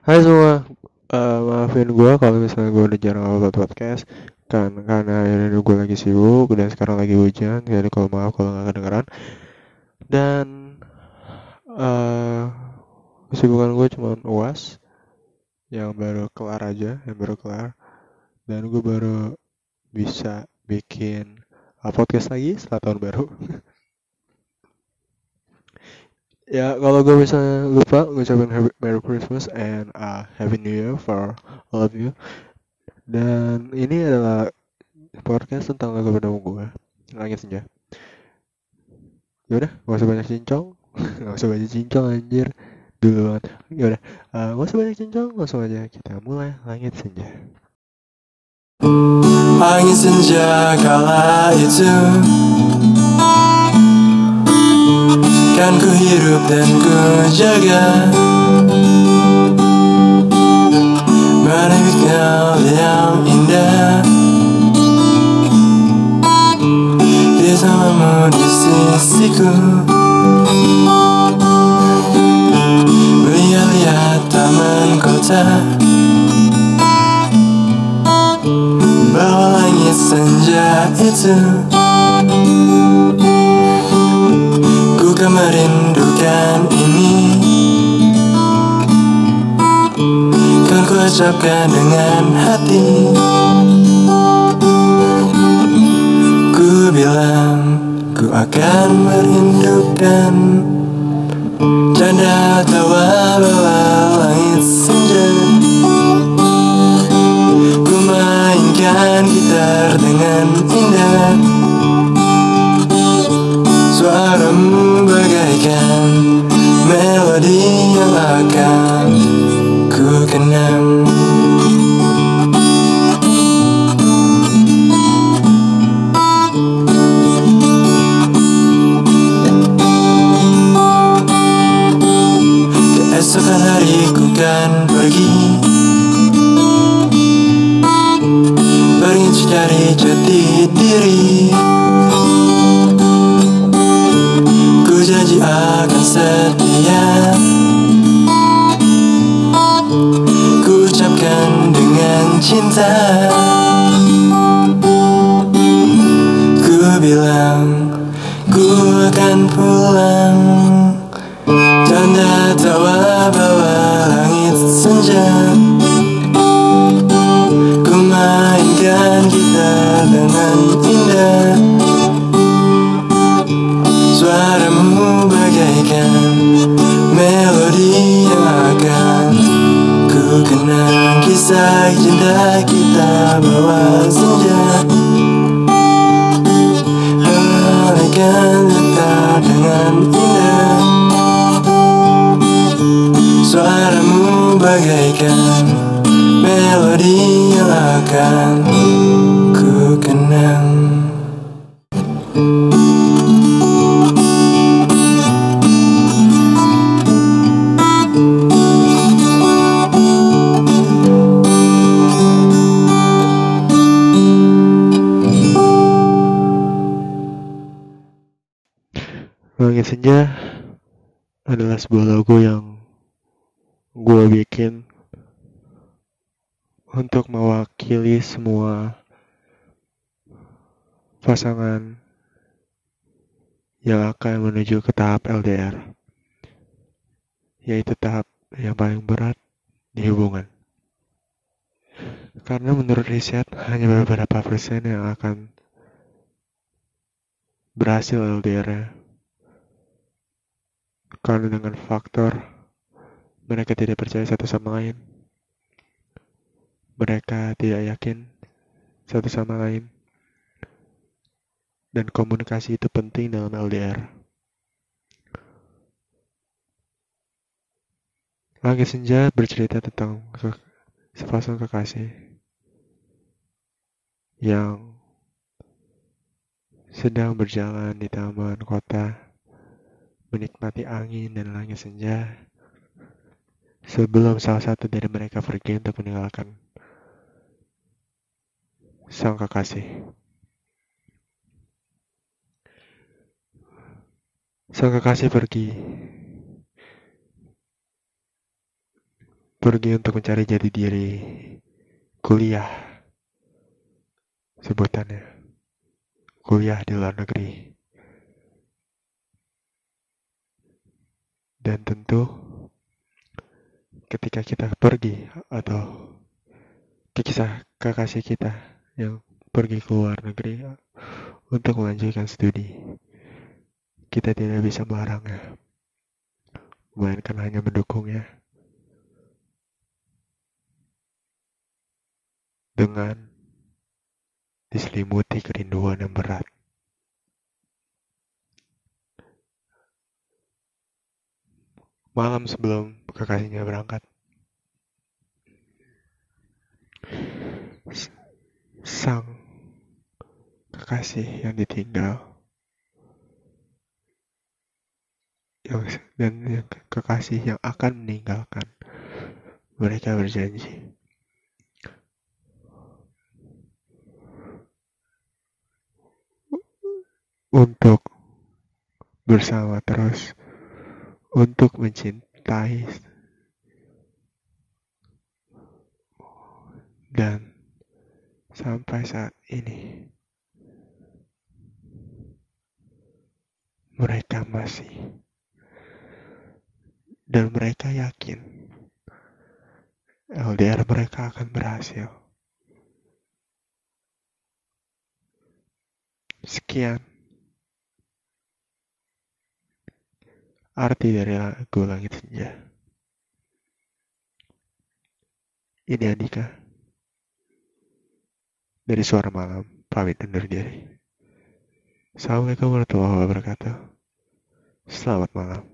Hai semua, uh, maafin gue kalau misalnya gue udah jarang upload podcast. Kan karena ini gue lagi sibuk dan sekarang lagi hujan jadi kalau maaf kalau nggak kedengeran. Dan uh, kesibukan gue cuma uas yang baru kelar aja yang baru kelar. Dan gue baru bisa bikin podcast lagi setelah tahun baru ya kalau gue misalnya lupa ngucapin Merry Christmas and uh, Happy New Year for all of you. Dan ini adalah podcast tentang lagu pertama gue Langit Senja. Yaudah gak usah banyak cincong. Gak usah banyak cincong anjir. Dulu banget. Yaudah uh, gak usah banyak cincong langsung aja kita mulai. Langit Senja. Langit senja kala itu Kan ku hidup dan ku jaga. Menibitkan yang indah. Bersamamu di sisiku. Melihat-lihat taman kota. Bawa langit senja itu merindukan ini. Kan ku ucapkan dengan hati. Ku bilang ku akan merindukan Canda tawa bawa melodi cinta kita bawa senja Alaikan letak dengan indah. Suaramu bagaikan melodi yang akan ku kenang Senja adalah sebuah lagu yang gue bikin untuk mewakili semua pasangan yang akan menuju ke tahap LDR yaitu tahap yang paling berat di hubungan. Karena menurut riset hanya beberapa persen yang akan berhasil LDR karena dengan faktor mereka tidak percaya satu sama lain. Mereka tidak yakin satu sama lain. Dan komunikasi itu penting dalam LDR. Langit Senja bercerita tentang ke sepasang kekasih yang sedang berjalan di taman kota menikmati angin dan langit senja sebelum salah satu dari mereka pergi untuk meninggalkan sang kekasih. Sang kekasih pergi. Pergi untuk mencari jati diri kuliah sebutannya. Kuliah di luar negeri dan tentu ketika kita pergi atau kisah kekasih kita yang pergi ke luar negeri untuk melanjutkan studi kita tidak bisa melarangnya melainkan hanya mendukungnya dengan diselimuti kerinduan yang berat. Malam sebelum kekasihnya berangkat, sang kekasih yang ditinggal. Yang dan yang kekasih yang akan meninggalkan. Mereka berjanji. Untuk bersama terus untuk mencintai dan sampai saat ini mereka masih dan mereka yakin LDR mereka akan berhasil. Sekian arti dari lagu Langit Senja. Ini Andika dari Suara Malam, pamit undur diri. Assalamualaikum warahmatullahi wabarakatuh. Selamat malam.